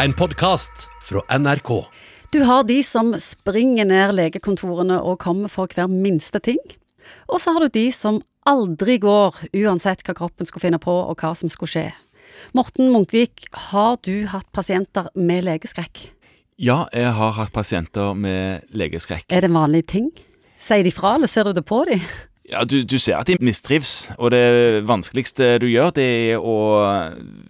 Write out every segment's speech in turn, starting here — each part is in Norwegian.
en podkast fra NRK. Du har de som springer ned legekontorene og kommer for hver minste ting. Og så har du de som aldri går, uansett hva kroppen skulle finne på og hva som skulle skje. Morten Munkvik, har du hatt pasienter med legeskrekk? Ja, jeg har hatt pasienter med legeskrekk. Er det en vanlig ting? Sier de fra, eller ser du det på dem? Ja, du, du ser at de mistrives, og det vanskeligste du gjør, det er å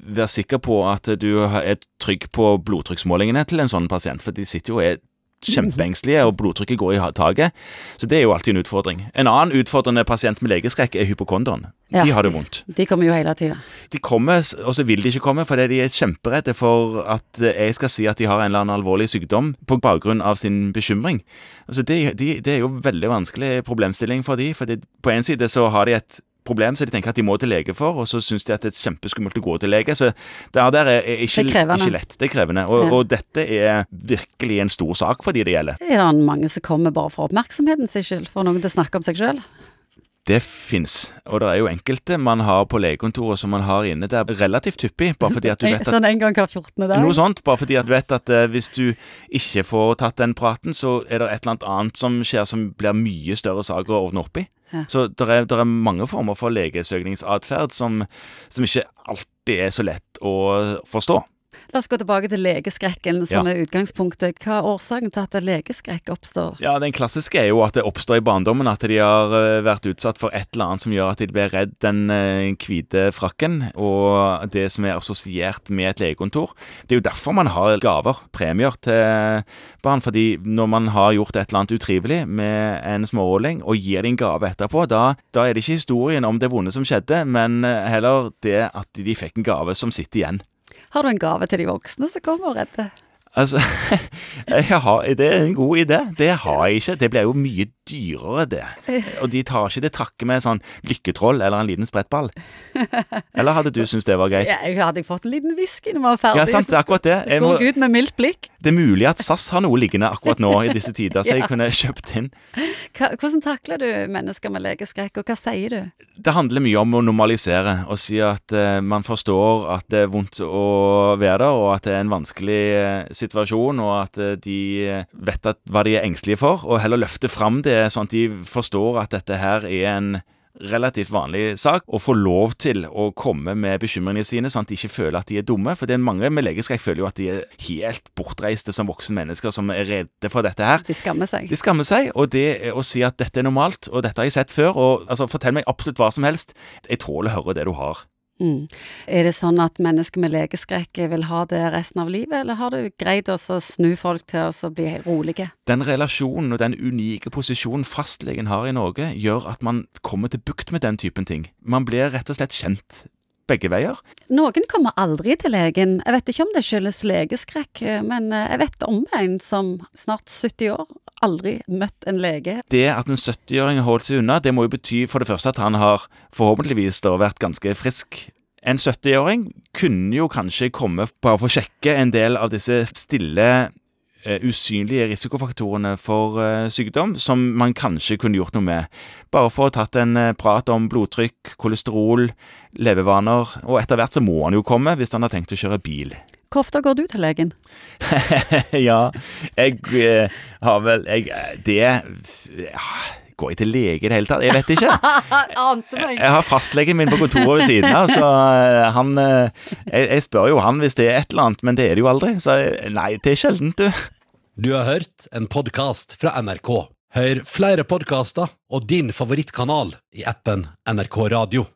være sikker på at du er trygg på blodtrykksmålingene til en sånn pasient, for de sitter jo og er kjempeengstelige, og blodtrykket går i taket. Så det er jo alltid en utfordring. En annen utfordrende pasient med legeskrekk er hypokonderen. Ja, de har det vondt. De kommer jo hele tida. De kommer, og så vil de ikke komme, fordi de er kjemperedde for at jeg skal si at de har en eller annen alvorlig sykdom på bakgrunn av sin bekymring. Altså det, de, det er jo veldig vanskelig problemstilling for de, for på en side så har de et problem som de tenker at de må til lege for, og så syns de at det er kjempeskummelt å gå til lege. Så det der er ikke, Det er ikke lett. Det er krevende. Og, Ja. og dette er virkelig en stor sak for de det gjelder. Er det mange som kommer bare for oppmerksomheten sin skyld, for noen til å snakke om seg sjøl? Det fins. Og det er jo enkelte man har på legekontoret som man har inne der relativt hyppig, bare fordi at du vet at Sånn en gang hver 14. dag? Noe sånt, bare fordi at du vet at uh, hvis du ikke får tatt den praten, så er det et eller annet annet som skjer som blir mye større sak å ordne opp i. Ja. Så det er, er mange former for legesøkningsatferd som, som ikke alltid er så lett å forstå. La oss gå tilbake til legeskrekken, som Ja. er utgangspunktet. Hva er årsaken til at legeskrekk oppstår? Ja, Den klassiske er jo at det oppstår i barndommen at de har eh, vært utsatt for et eller annet som gjør at de blir redd den eh, hvite frakken og det som er assosiert med et legekontor. Det er jo derfor man har gaver, premier, til barn. fordi når man har gjort et eller annet utrivelig med en smårolling og gir dem en gave etterpå, da, da er det ikke historien om det vonde som skjedde, men eh, heller det at de fikk en gave som sitter igjen. Har du en gave til de voksne som kommer redder? Altså, jeg har, det er en god idé. Det har jeg ikke. Det blir jo mye dyrere, det. Og de tar ikke det trakket med sånn lykketroll eller en liten sprettball. Eller hadde du syntes det var greit? Ja, jeg hadde fått en liten whisky når vi var ferdig. Ja, sant, det er akkurat det. Jeg må, ut med mildt blikk. det er mulig at SAS har noe liggende akkurat nå i disse tider, så jeg Ja. kunne kjøpt inn. Hva, hvordan takler du mennesker med legeskrekk, og hva sier du? Det handler mye om å normalisere og si at uh, man forstår at det er vondt å være der, og at det er en vanskelig uh, situasjon, og at uh, de vet at, hva de er engstelige for, og heller løfte fram det sånn at de forstår at dette her er en relativt vanlig sak, og få lov til å komme med bekymringene sine, sånn at de ikke føler at de er dumme. For det er mange med legeskrekk føler jo at de er helt bortreiste som voksne mennesker som er redde for dette her. De skammer seg. De skammer seg, og det å si at dette er normalt, og dette har jeg sett før, og altså, fortell meg absolutt hva som helst. Jeg tåler å høre det du har. Mm. Er det sånn at mennesker med legeskrekk vil ha det resten av livet, eller har du greid å snu folk til å bli rolige? Den relasjonen og den unike posisjonen fastlegen har i Norge, gjør at man kommer til bukt med den typen ting. Man blir rett og slett kjent begge veier. Noen kommer aldri til legen. Jeg vet ikke om det skyldes legeskrekk, men jeg vet om en som snart 70 år aldri møtt en lege. Det at en 70-åring har holdt seg unna, det må jo bety for det første at han har forhåpentligvis da vært ganske frisk. En 70-åring kunne jo kanskje komme bare for å sjekke en del av disse stille usynlige risikofaktorene for eh, sykdom, som man kanskje kunne gjort noe med. Bare for å ha tatt en eh, prat om blodtrykk, kolesterol, levevaner, og etter hvert så må han jo komme hvis han har tenkt å kjøre bil. Hvor ofte går du til legen? ja, jeg eh, har vel jeg, eh, Det ja, Går jeg til lege i det hele tatt? Jeg vet ikke. Jeg har fastlegen min på kontoret ved siden av, så eh, han eh, jeg, jeg spør jo han hvis det er et eller annet, men det er det jo aldri. Så nei, det er sjeldent, du. Du har hørt en podkast fra NRK. Hør flere podkaster og din favorittkanal i appen NRK Radio.